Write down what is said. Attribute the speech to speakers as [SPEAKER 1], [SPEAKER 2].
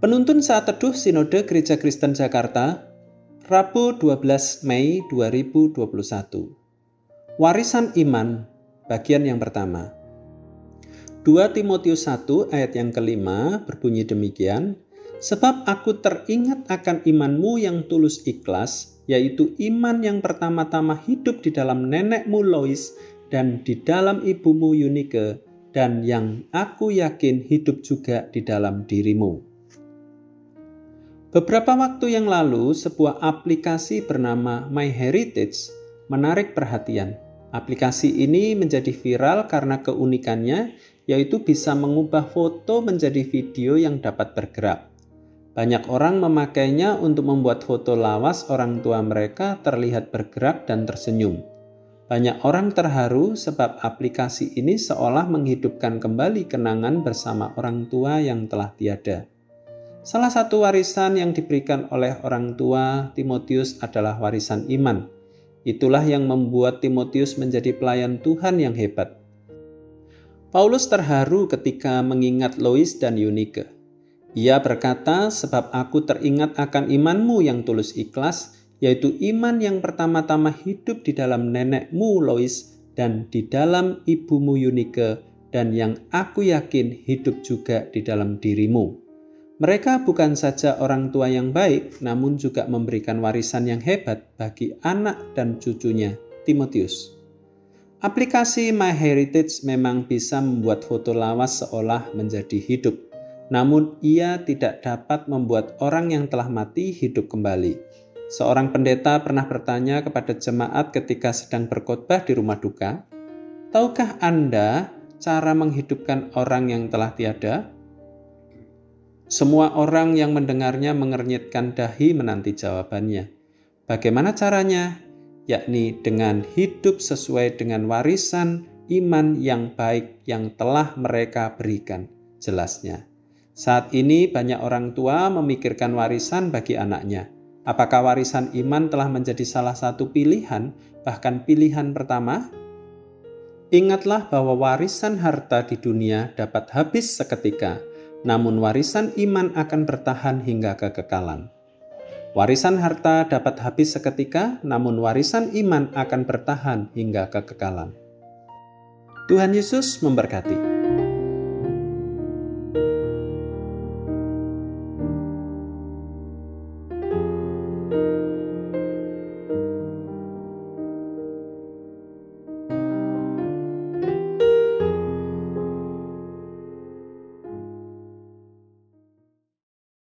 [SPEAKER 1] Penuntun saat teduh Sinode Gereja Kristen Jakarta, Rabu 12 Mei 2021. Warisan Iman, bagian yang pertama. 2 Timotius 1 ayat yang kelima berbunyi demikian, Sebab aku teringat akan imanmu yang tulus ikhlas, yaitu iman yang pertama-tama hidup di dalam nenekmu Lois dan di dalam ibumu Yunike, dan yang aku yakin hidup juga di dalam dirimu. Beberapa waktu yang lalu, sebuah aplikasi bernama MyHeritage menarik perhatian. Aplikasi ini menjadi viral karena keunikannya, yaitu bisa mengubah foto menjadi video yang dapat bergerak. Banyak orang memakainya untuk membuat foto lawas orang tua mereka terlihat bergerak dan tersenyum. Banyak orang terharu sebab aplikasi ini seolah menghidupkan kembali kenangan bersama orang tua yang telah tiada. Salah satu warisan yang diberikan oleh orang tua Timotius adalah warisan iman. Itulah yang membuat Timotius menjadi pelayan Tuhan yang hebat. Paulus terharu ketika mengingat Lois dan Eunike. Ia berkata, "Sebab aku teringat akan imanmu yang tulus ikhlas, yaitu iman yang pertama-tama hidup di dalam nenekmu Lois dan di dalam ibumu Eunike, dan yang aku yakin hidup juga di dalam dirimu." Mereka bukan saja orang tua yang baik, namun juga memberikan warisan yang hebat bagi anak dan cucunya, Timotius. Aplikasi MyHeritage memang bisa membuat foto lawas seolah menjadi hidup, namun ia tidak dapat membuat orang yang telah mati hidup kembali. Seorang pendeta pernah bertanya kepada jemaat ketika sedang berkhotbah di rumah duka, "Tahukah Anda cara menghidupkan orang yang telah tiada?" Semua orang yang mendengarnya mengernyitkan dahi menanti jawabannya. Bagaimana caranya? Yakni dengan hidup sesuai dengan warisan iman yang baik yang telah mereka berikan. Jelasnya. Saat ini banyak orang tua memikirkan warisan bagi anaknya. Apakah warisan iman telah menjadi salah satu pilihan, bahkan pilihan pertama? Ingatlah bahwa warisan harta di dunia dapat habis seketika, namun warisan iman akan bertahan hingga kekekalan. Warisan harta dapat habis seketika, namun warisan iman akan bertahan hingga kekekalan. Tuhan Yesus memberkati.